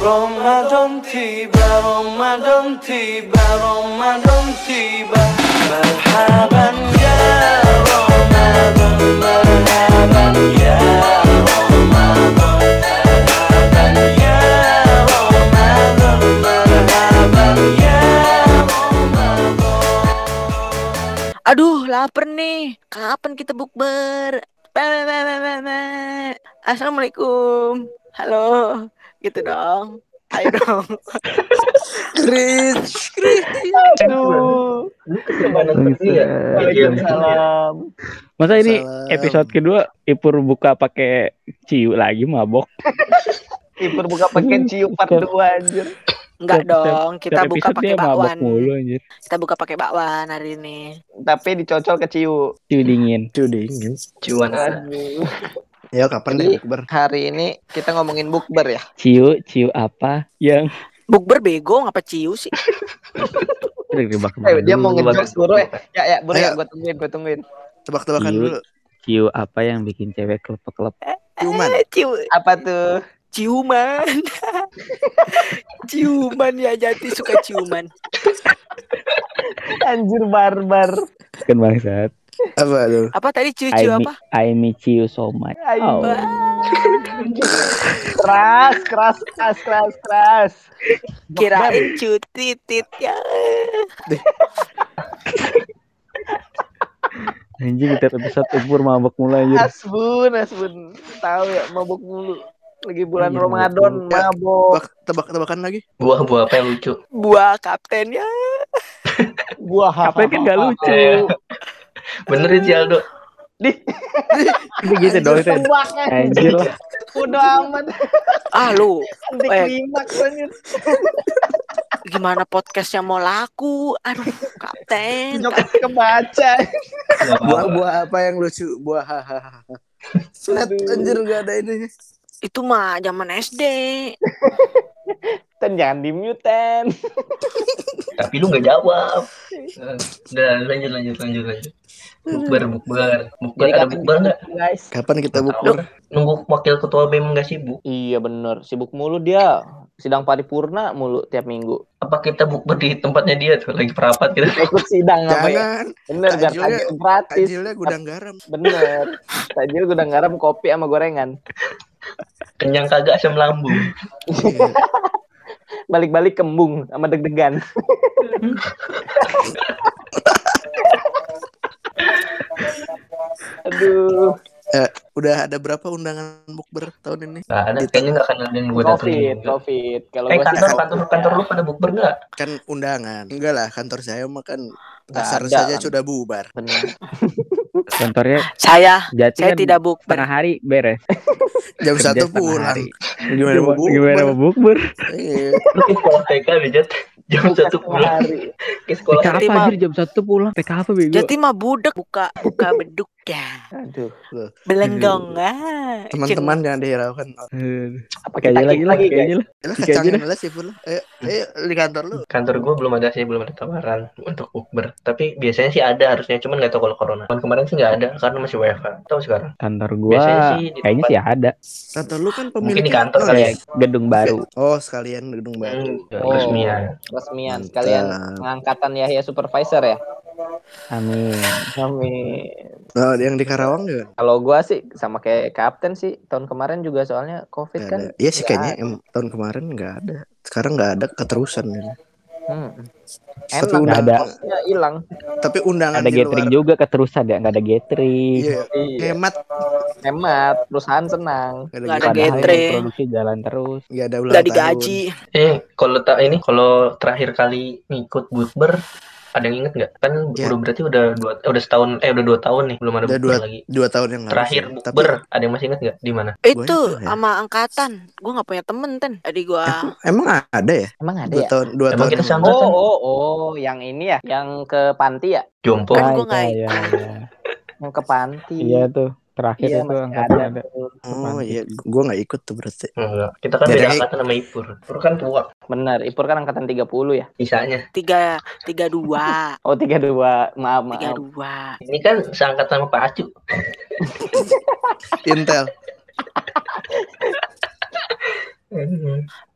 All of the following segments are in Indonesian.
Ramadan tiba, Ramadan tiba, Ramadan tiba Marhaban ya Ramadan, marhaban ya ya ya Aduh, lapar nih. Kapan kita bukber? Assalamualaikum. Halo. Gitu dong. Ayo dong. Chris, Chris. Aduh. Ya? Waalaikumsalam. Masa ini Salam. episode kedua Ipur buka pakai ciu lagi mabok. Ipur buka pakai cium part 2 anjir. Enggak dong, kita buka pakai bakwan. mulu anjir. Kita buka pakai bakwan hari ini. Tapi dicocol ke ciu. Ciu dingin. Itu dingin. Cuan ada. Aduh. Ya kapan Jadi- deh bukber? Hari ini kita ngomongin bukber ya. Ciu, ciu apa yang Bukber bego ngapa ciu sih? Eh, dia mau Dulu, ngejokes buru ya. Ya ya, buru ya gue tungguin, gue tungguin. Tebak-tebakan Ciu. dulu. Ciu apa yang bikin cewek kelepek-kelepek? Ciuman. Eh, ciu, Apa tuh? ciuman. ciuman ya jati suka ciuman. Anjir barbar. Kan bangsat. Apa tuh? Apa tadi ciu I, apa? I miss you so much. Ayo. Oh. Keras, keras, keras, keras, keras. Kirain ciu titit ya. Anjing kita episode Ipur mabok mulai anjir. Asbun, asbun. Tahu ya mabuk mulu. Lagi bulan Iya, Ramadan mabuk. Ya, mabok. Tebak, tebak-tebakan lagi. Buah-buah apa yang lucu? Buah kapten ya. Gua Apa kan gak lucu? Bener sih Aldo. Ini gitu dong. Tebaknya. Anjir lah. Udah amat. Ah lu, Nanti Eh. anjir. gimana podcastnya mau laku? Aduh, kapten. Jokes kebaca. Buah-buah apa yang lucu? Buah hahaha. Flat anjir gak ada ini. Itu mah zaman SD. Ten jangan di mute ten. Tapi lu nggak jawab. Udah lanjut lanjut lanjut lanjut. Bukber bukber. Bukber Jadi ada bukber nggak? guys? Kapan kita bukber? Nunggu wakil ketua BEM nggak sibuk? Iya bener, sibuk mulu dia. Sidang paripurna mulu tiap minggu. Apa kita bukber di tempatnya dia tuh lagi perapat gitu? Ikut sidang apa ya? Jangan. Bener, biar Takjilnya- takjil gratis. Tajilnya gudang garam. Bener. Takjil gudang garam, kopi sama gorengan. Kenyang kagak asam lambung. Iya. Balik-balik kembung sama deg-degan. Aduh, Eh, udah ada berapa undangan bukber tahun ini? Nggak ada, Di- kayaknya nggak akan ada yang gue datengin. covid, covid. Kalau Eh gua sih kantor kantor kantor lu pada bukber nggak? Kan undangan. Enggak lah, kantor saya mah kan Nggak dasar saja sudah bubar. Kantornya Saya, jati saya kan tidak bukber. setengah hari beres. Jam Kerja satu pulang. hari. Gimana mau bukber? Gimana mau bukber? Iya. Ke sekolah TK bejat jam satu pulang hari. ke sekolah. TK apa anjir jam 1 pulang? TK apa bego? Jadi mah budek buka buka beduk ya. Aduh, Belenggong ah. Teman-teman jangan dihiraukan. Apa Pakai aja lagi lah, lagi pakai aja lah. Yalah Tiga aja kacangin lah sih. Ayo, ayo di kantor lu. Kantor gue belum ada sih, belum ada tawaran untuk bukber. Tapi biasanya sih ada harusnya, cuman nggak tahu kalau corona. Kemarin kemarin sih nggak ada karena masih WFH. Tahu sekarang? Kantor Biasanya gua sih di kayaknya sih ada. Kantor lu kan Mungkin pemilik di kantor kali ya. Gedung baru. Oh, sekalian gedung baru. Hmm, Oh. resmian. Resmian sekalian pengangkatan Yahya supervisor ya. Amin. Amin. Oh, yang di Karawang juga. Kalau gua sih sama kayak kapten sih tahun kemarin juga soalnya covid Nggak kan. ada. Iya sih kayaknya em, tahun kemarin nggak ada. Sekarang nggak ada keterusan. Ya. Hmm. Tapi Enak undang- ada. kosnya hilang. Tapi undangan Ada di gathering luar. juga keterusan ya, nggak ada gathering. Iya, Iya. hemat. Hemat, perusahaan senang. Nggak Nggak ada gathering. Produksi jalan terus. Nggak ada ulang Nggak tahun. digaji. Eh, kalau tak ini, kalau terakhir kali ngikut bukber, ada yang inget nggak? Kan Ya. udah berarti udah dua, eh, udah setahun, eh udah dua tahun nih, belum ada Udah dua- lagi. Dua tahun yang lalu. Terakhir sih. bukber, ada yang masih inget nggak? Di mana? Itu ya. sama angkatan. Gue nggak punya temen ten. Jadi gua Emang ada ya? Emang ada Dua ya? tahun, dua Emang tahun. kita. Oh, oh, oh, yang ini ya, yang ke panti ya, Jompo. Kan Ah, gua nggak iya, ikut. iya. yang ke panti. Iya tuh. Terakhir Iya, itu angkatan ada. ada. Oh iya, gua nggak ikut tuh berarti. Enggak. Kita kan Beda angkatan sama Ipur. Ipur kan tua, Bener, Ipur kan angkatan 30 ya. sisanya. tiga tiga dua Oh, 32. Maaf, tiga maaf. dua. Ini kan seangkatan sama Pak Acu. Intel.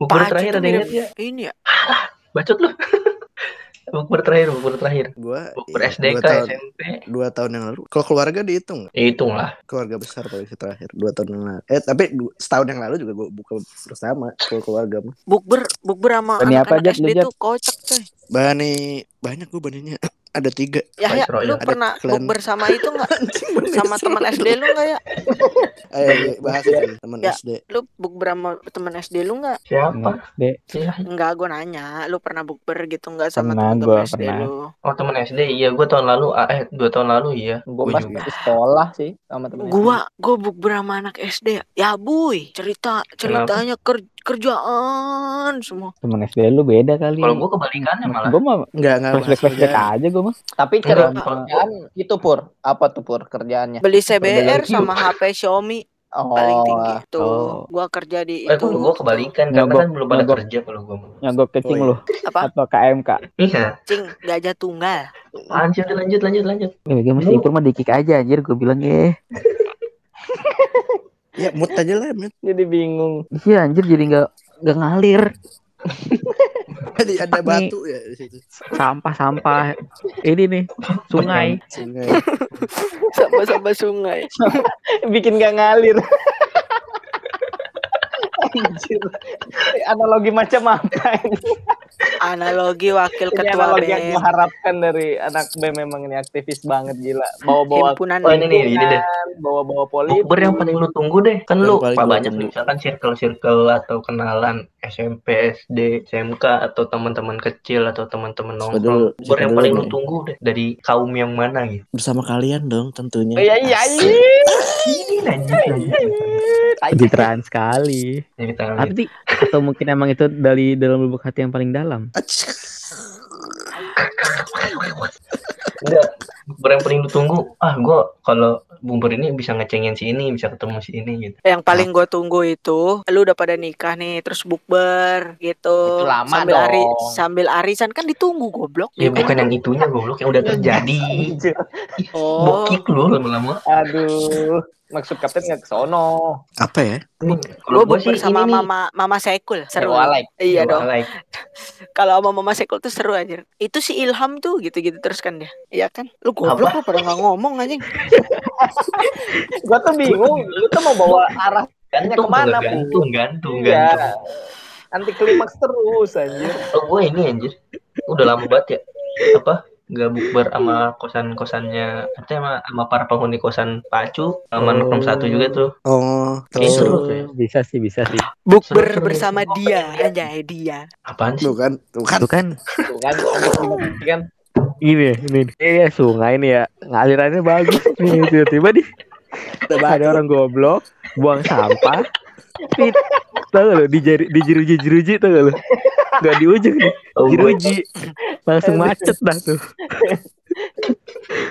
Pacu terakhir ada yang ya? ini ya. Bacot lu. Bukber terakhir, bukber terakhir. Gua Bukber iya, SDK, dua tahun, SMP. dua tahun yang lalu. Kalau keluarga dihitung? Ya, hitung lah. keluarga besar paling terakhir dua tahun yang lalu. Eh tapi setahun yang lalu juga gue buka bersama kalau keluarga mah. Bukber bukber sama Bani apa, anak-anak Jat, lu, SD tuh kocak coy. Bani banyak gue baninya ada tiga. Ya ya, lu Ada pernah klan. bukber sama itu enggak? sama teman SD lu enggak ya? Ayo ayo, bahas itu teman Ya. SD. Lu bukber sama teman SD lu enggak? Siapa? Ya. Enggak, gua nanya, lu pernah bukber gitu enggak sama gua SD pernah. lu? Oh temen SD, iya gue tahun lalu, ah, eh dua tahun lalu iya. Gue Gua pas juga. di sekolah sih sama temen Gua gua bukber sama anak SD. Ya, buy, cerita ceritanya ker- kerjaan semua. temen SD lu beda kali. Kalau gue kebalikannya malah. Gue mah Enggak enggak flashback aja gue mah. Tapi Enggak, kerjaan itu pur apa tuh pur kerjaannya? Beli CBR sama HP Xiaomi paling tinggi Oh, tuh. Oh. Gua kerja di Eh itu. kalau gue kebalikan, karena Nyogok, kan belum pada nyogok. kerja kalau gue. Nyogok kecing Oh, iya. lu Apa? atau KMK. Iya. Cing, gajah tunggal. Lanjut, lanjut, lanjut, lanjut. Ya, gue masih impor mah dikik aja anjir gue bilang ya. Ya mut aja lah mut. jadi bingung. Iya anjir jadi nggak nggak ngalir. Jadi ada batu ya di situ. Sampah-sampah. Ini nih sungai. Sungai. Sama-sama sungai. Bikin gak ngalir. Anjir. Analogi macam apa ini? Analogi wakil Ini ketua analogi yang BEM. gue harapkan dari anak BEM memang ini aktivis banget gila. Bawa-bawa Himpunan Oh ini nih, ini deh. bawa-bawa politik. Bukber yang paling lu tunggu deh. Kan Yang lu gua banyak nih, misalkan circle-circle atau kenalan SMP, SD, SMK atau teman-teman kecil atau teman-teman nongkrong. Bukber yang paling lu tunggu deh dari kaum yang mana gitu. Bersama kalian dong tentunya. Iya iya iya. Pencitraan sekali. Tapi atau mungkin emang itu dari dalam lubuk hati yang paling dalam. Acik. Enggak. Bukber yang paling lu tunggu, ah gua kalau bukber ini bisa ngecengin si ini, bisa ketemu si ini gitu. Yang paling gue tunggu itu, lu udah pada nikah nih, terus bukber gitu. Itu lama sambil dong. ari, sambil arisan kan ditunggu goblok. Ya bukan yang itunya goblok yang udah terjadi. Oh, Bokik lu lama-lama. Aduh. Maksud kapten nggak ke sono. Apa ya? sih bukber sama ini nih. mama mama Sekul, seru. Like. Iya dong. like. Kalau sama mama Sekul tuh seru anjir. Itu si Ilham tuh gitu-gitu terus kan dia. Iya kan? Lu goblok lu pada nggak ngomong anjing. Gua tuh bingung. Lu tuh mau bawa arah Gantung, ke mana, Bu? gantung, gantung, Iya. gantung. Anti klimaks terus anjir. Oh, gue ini anjir. Udah lama banget ya. Apa? Gak bukber sama kosan-kosannya apa sama, sama para penghuni kosan Pacu sama Oh. nongkrong satu juga tuh. Oh, Kayaknya terus seru Oh, tuh ya. bisa sih, bisa sih. Bukber bersama dia, anjay dia. Apaan sih? tuh kan, tuh kan. Itu kan Tuh kan, ini ini ini sungai nih ya ngalirannya bagus nih tiba-tiba nih ada orang goblok buang sampah Tau gak lo di jari di jeruji jeruji gak lo nggak di ujung nih Oh, jeruji langsung macet dah tuh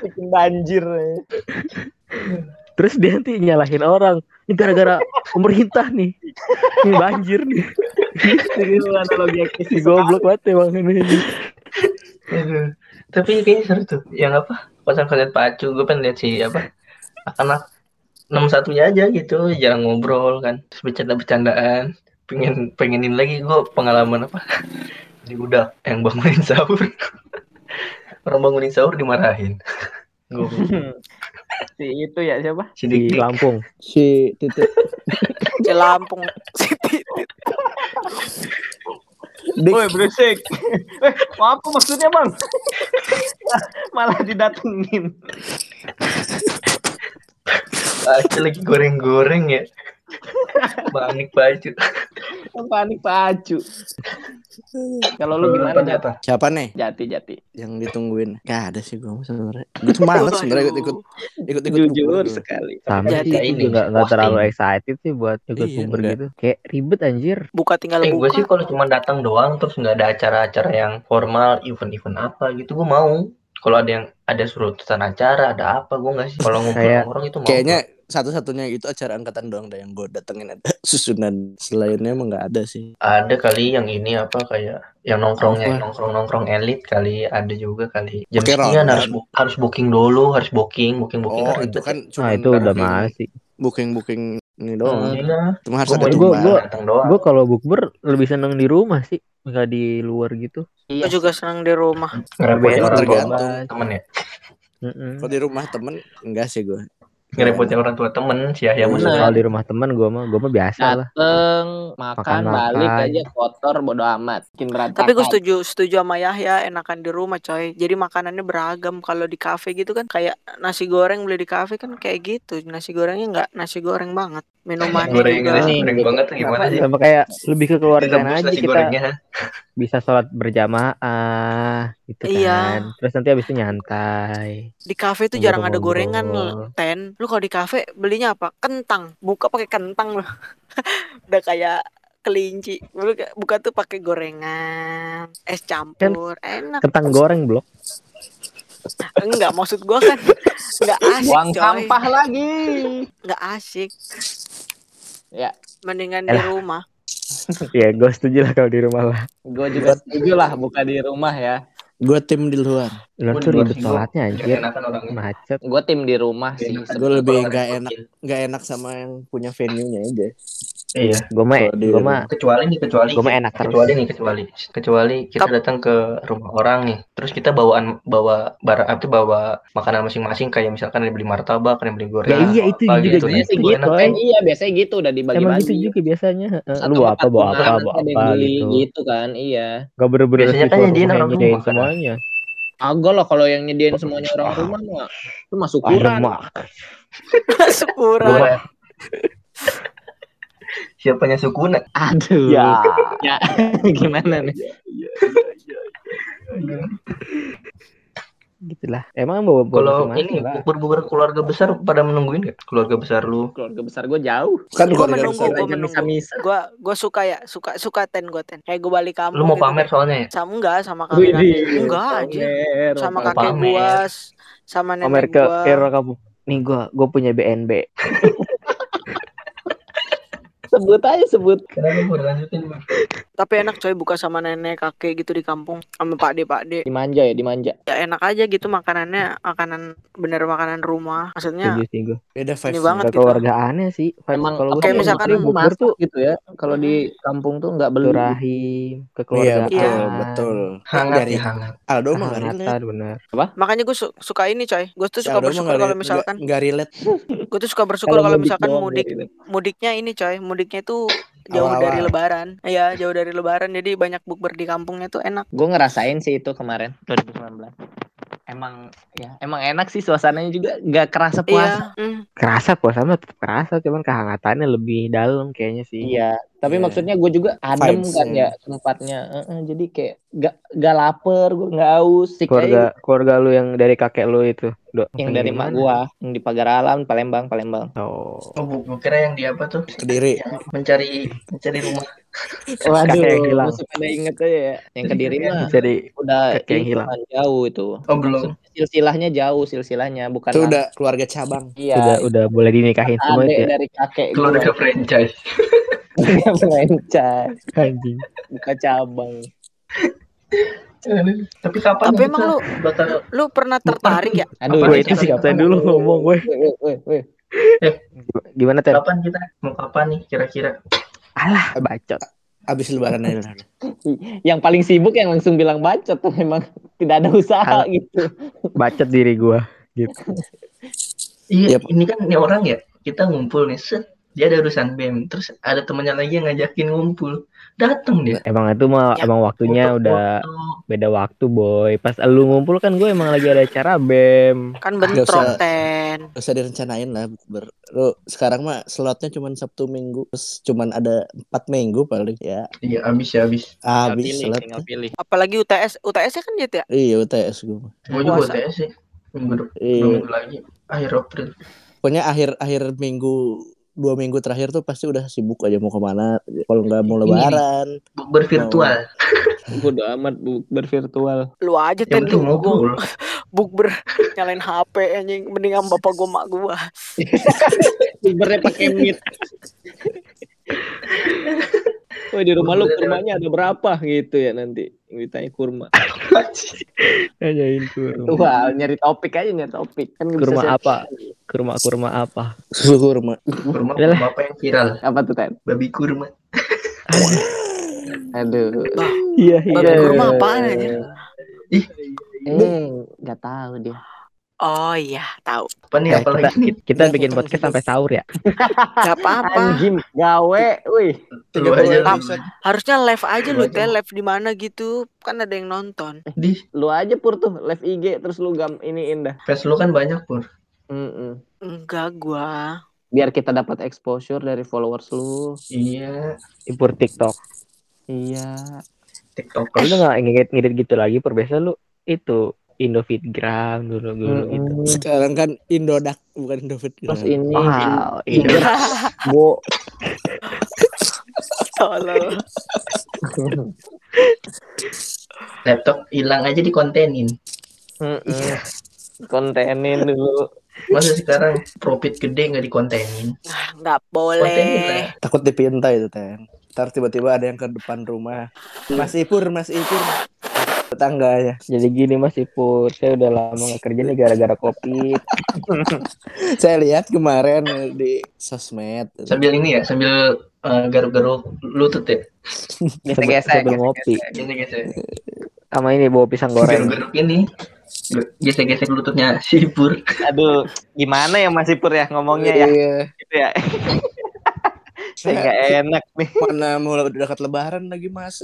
Bikin banjir. ya. terus dia nanti nyalahin orang ini gara-gara pemerintah nih ini banjir nih Ini lu analogi aktivis. si goblok banget emang ini Aduh. Tapi kayaknya seru tuh. Yang apa? Kosan-kosan Pacu. Gue pengen lihat si apa? Anak enam satunya aja gitu. Jarang ngobrol kan. Terus bercanda-bercandaan. Pengen pengenin lagi gue pengalaman apa? Di udah yang bangunin sahur. Orang bangunin sahur dimarahin. Gue Si itu ya siapa? si di dik Lampung Si titik Di Lampung. Si Titit. dik Woi berisik. eh, apa maksudnya bang? Malah didatengin. Pacu lagi goreng-goreng ya. Panik Pacu. Panik pacu. Kalau lu gimana Jat? apa? siapa nih Jati jati. yang ditungguin? Gak ada sih gue sebenarnya. Gue tuh males sebenarnya ikut ikut ikut ikut Jujur sekali. sama Jadi sih ini, gue nggak nggak terlalu excited sih buat ikut Iya, gitu kayak ribet anjir Buka tinggal Eh gue buka. sih kalau cuma datang doang terus nggak ada acara-acara yang formal, event-event apa gitu gue mau. Kalau ada yang ada surutan acara, ada apa gue nggak sih. Kalau Kayak- ngobrol-ngobrol itu mau. Kayaknya satu-satunya itu acara angkatan doang deh yang gue datengin ada susunan selainnya emang nggak ada sih. ada kali yang ini apa kayak yang nongkrongnya Apa? nongkrong nongkrong elit kali ada juga kali jam sekian rondan. harus bu- harus booking dulu harus booking booking booking Oh kan itu kan cuma nah itu udah mahal sih booking booking Ini doang. Iya. Cuma harus Gua ada Gua- tumbal. gua-. Gue kalau bukber lebih seneng di rumah sih, nggak di luar gitu. Iya. Gue juga senang di rumah. tua tergantung. temen ya. Mm-mm. Kalau di rumah temen enggak sih gue. Ngerepotin orang tua temen si Yahya Iya. musuh. Kalau di rumah teman gue mah gue mah biasa lah. Dateng, makan, Makan-makan. balik aja kotor bodo amat. Bikin berantakan. Tapi gue setuju setuju sama Yahya enakan di rumah coy. Jadi makanannya beragam. Kalau di kafe gitu kan kayak nasi goreng beli di kafe kan kayak gitu. Nasi gorengnya nggak nasi goreng banget. Minumannya Goreng juga. nasi goreng banget tuh gimana sih? Sama kayak lebih ke Ditebus aja kita gorengnya. Bisa sholat berjamaah gitu Iya. kan. Terus nanti habis itu nyantai. Di kafe tuh jarang ada gorengan ten. Lu kalau di kafe belinya apa? Kentang. Buka pakai kentang loh. Udah kayak kelinci. Buka tuh pakai gorengan, es campur, enak. Kentang goreng blok. Enggak, maksud gua kan enggak asik, Buang coy. sampah lagi. Enggak asik. Ya. Mendingan di rumah. ya gue setuju lah kalau di rumah lah. Gue juga setuju lah buka di rumah ya. Gue tim di luar. Lu tuh ribet sholatnya Gak anjir. Macet. Gue tim di rumah sih. Gue lebih nggak ada enak nggak enak sama yang punya venue-nya aja. Iya. Gue mah gue mah Kecuali nih kecuali gue mah enak terus. kecuali nih kecuali kecuali kita datang ke rumah orang nih terus kita bawaan bawa barang apa bawa makanan masing-masing kayak misalkan ada beli martabak ada beli goreng Ya iya itu apa juga gitu. gitu, itu gitu, enak. coy. Eh, iya biasanya gitu udah Emang dibagi-bagi. gitu juga biasanya. Lu bawa apa bawa apa bawa apa beli gitu. gitu kan, iya. Gak bener-bener Biasanya kan rumah kan. semuanya. Agak lah kalau yang nyediain semuanya orang rumah mah itu masuk Ah, ukuran. lemak. Syukuran. Gua- siapanya sukuna Aduh. Ya. Ya, gimana nih? Gitu lah. Emang bawa bawa kalau ini lah. bubur-bubur keluarga besar pada menungguin gak keluarga besar lu Keluarga besar gue jauh. Kan Gua keluarga menunggu, aja. menunggu. Gua suka ya, suka suka ten gua ten. Kayak gua balik kampung lu mau gitu pamer soalnya ya Sama enggak sama Wih, kakek wih, Enggak aja. pamer, Sama pamer. kakek pamer. gua s- sama Pamer nenek ke gua. era kamu. Nih gua gua punya BNB. Sebut aja sebut. kenapa gue lanjutin Bang? Tapi enak coy buka sama nenek kakek gitu di kampung sama Pak De Pak De. Dimanja ya, dimanja. Ya enak aja gitu makanannya makanan bener makanan rumah. Maksudnya Setuju sih gua. Beda Ini vibes. banget. Gak gitu. keluarga aneh sih. Vibes Emang kalau kayak sih misalkan masak tuh gitu ya. Kalau di kampung tuh nggak beli. rahim, Iya kekeluargaan. betul betul. hangat Dari ya hangat Aldo mah nggak relate. Bener. makanya gue suka ini coy. Gue tuh suka bersyukur kalau misalkan nggak- relate. gue tuh suka bersyukur Kalau misalkan mudik gitu. mudiknya ini coy. Mudiknya tuh jauh Awal-awal. dari lebaran. Iya, jauh dari lebaran jadi banyak bukber di kampungnya tuh enak. Gue ngerasain sih itu kemarin 2019. Emang ya emang enak sih suasananya juga nggak kerasa puasa. Iya. mm. Kerasa puasa mah tetap kerasa, cuman kehangatannya lebih dalam kayaknya sih. Iya, tapi Iya. maksudnya gue juga adem Vibes-nya. kan ya tempatnya. Heeh, jadi kayak gak gak lapar, gue nggak haus. Keluarga aja keluarga lu yang dari kakek lu itu. Do, yang dari mak gua, yang di pagar alam, Palembang, Palembang. Oh. oh gua kira yang di apa tuh Kediri. yang mencari mencari rumah Kakek yang hilang. masih pada inget aja ya. Yang kediri mah Jadi udah yang hilang. jauh itu. oh belum Silsilahnya jauh, silsilahnya bukan Itu udah keluarga cabang. Iya. udah udah boleh dinikahin semua itu ya. dari kakek keluarga gua. franchise Keluarga franchise, Anjing. buka cabang. tapi kapan Tapi emang lu bakal lu pernah tertarik ya? Aduh, Gue itu sih kapten dulu ngomong gue. Weh. Gimana Ter? kapan kita mau kapan nih kira-kira Alah, bacot. Abis lebaran aja. Yang paling sibuk yang langsung bilang bacot tuh memang tidak ada usaha Al- gitu. Bacot diri gua gitu. iya Yap. ini kan ini orang ya kita ngumpul nih set dia ada urusan bem terus ada temannya lagi yang ngajakin ngumpul dateng dia Emang itu mah Ya, emang waktunya Foto-foto. udah beda waktu, boy. Pas lu ngumpul kan gue emang lagi ada acara BEM. Kan bentrok usah. ten. Gak usah direncanain lah bukber. Lu sekarang mah slotnya cuma Sabtu Minggu. Terus cuman ada 4 minggu paling ya. iya abis ya abis Tinggal Habis pilih, slot. tinggal pilih. Apalagi UTS, UTS kan gitu ya? Iya UTS gue. gue juga. UTS sih minggu Iya. minggu lagi akhir April Pokoknya akhir akhir minggu dua minggu terakhir tuh pasti udah sibuk aja mau ke mana. Kalau nggak mau lebaran. bukber virtual Bodo amat bu, bervirtual. Lu aja penting lu. Ngobrol bukber nyalain HP anjing mendingan bapak gua mak gua. Ubernya pakai meet. Woi di rumah lu kurmanya ada berapa gitu ya nanti ditanya kurma. Nanyain kurma. Wah, nyari topik aja nyari topik. Kan bisa Kurma share- apa? Kurma kurma apa? kurma. Kurma lah. kurma apa yang viral? Apa tuh kan? Babi kurma. Aduh. Iya Babi kurma apaan aja? Eh, nggak tahu dia. Oh iya, tahu. Apa nih Eh, apa lagi nih? Kita bikin podcast sampai sahur ya. Gak apa-apa. Anjing, gawe, wih. Lu aja lu. Harusnya live aja Lu teh live di mana gitu. Kan ada yang nonton. Di Lu aja pur tuh live IG terus lu gam ini indah. fans lu kan banyak pur. Mm-mm. Enggak gua. Biar kita dapat exposure dari followers lu. Iya. Impor TikTok. Iya. TikTok. Lu nggak ngedit ngedit gitu lagi. Biasa lu itu Indofitgram dulu dulu gitu. Mm-mm. Sekarang kan Indodak bukan Indofit. Terus ini Wow, Iya. iya. Tolol. Laptop hilang aja dikontenin. Mm-mm. kontenin dulu. Masa sekarang profit gede nggak dikontenin? Ah, Nggak Kontenin boleh. lah. Takut dipinta itu ten. Ntar tiba-tiba ada yang ke depan rumah. Mas Ipur, Mas Ipur. Tetangganya. Jadi gini Mas Ipur, saya udah lama gak kerja nih gara-gara covid. Saya lihat kemarin di sosmed. Sambil ini ya, sambil eh, garuk-garuk lutut ya. Gesek-gesek. Sambil ngopi. Gesek-gesek. Sama ini bawa pisang goreng. Garuk-garuk ini. Gesek-gesek lututnya si Pur. Aduh, gimana ya Mas Ipur ya ngomongnya ya? Iya. Gitu ya. Saya nggak enak nih. Mana mau dekat lebaran lagi Mas.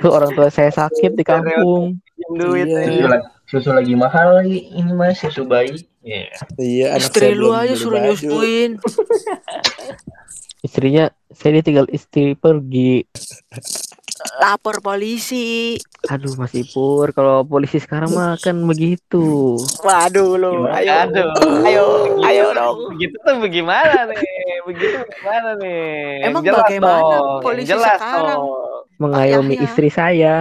Tuh orang tua saya sakit di kampung. Duit. Iya. Susu, lagi, susu lagi mahal lagi ini mas susu bayi. Iya. Iya, anak Istri lu aja suruh nyusuin. Istrinya saya ditinggal istri pergi. Lapor polisi. Aduh Mas Ipur, kalau polisi sekarang mah kan begitu. Waduh lu. Ayo. Aduh. Ayo, ayo dong. Begitu tuh bagaimana nih? Begitu bagaimana nih? Emang Jelas bagaimana dong, polisi jelas sekarang? dong mengayomi oh, iya. istri saya.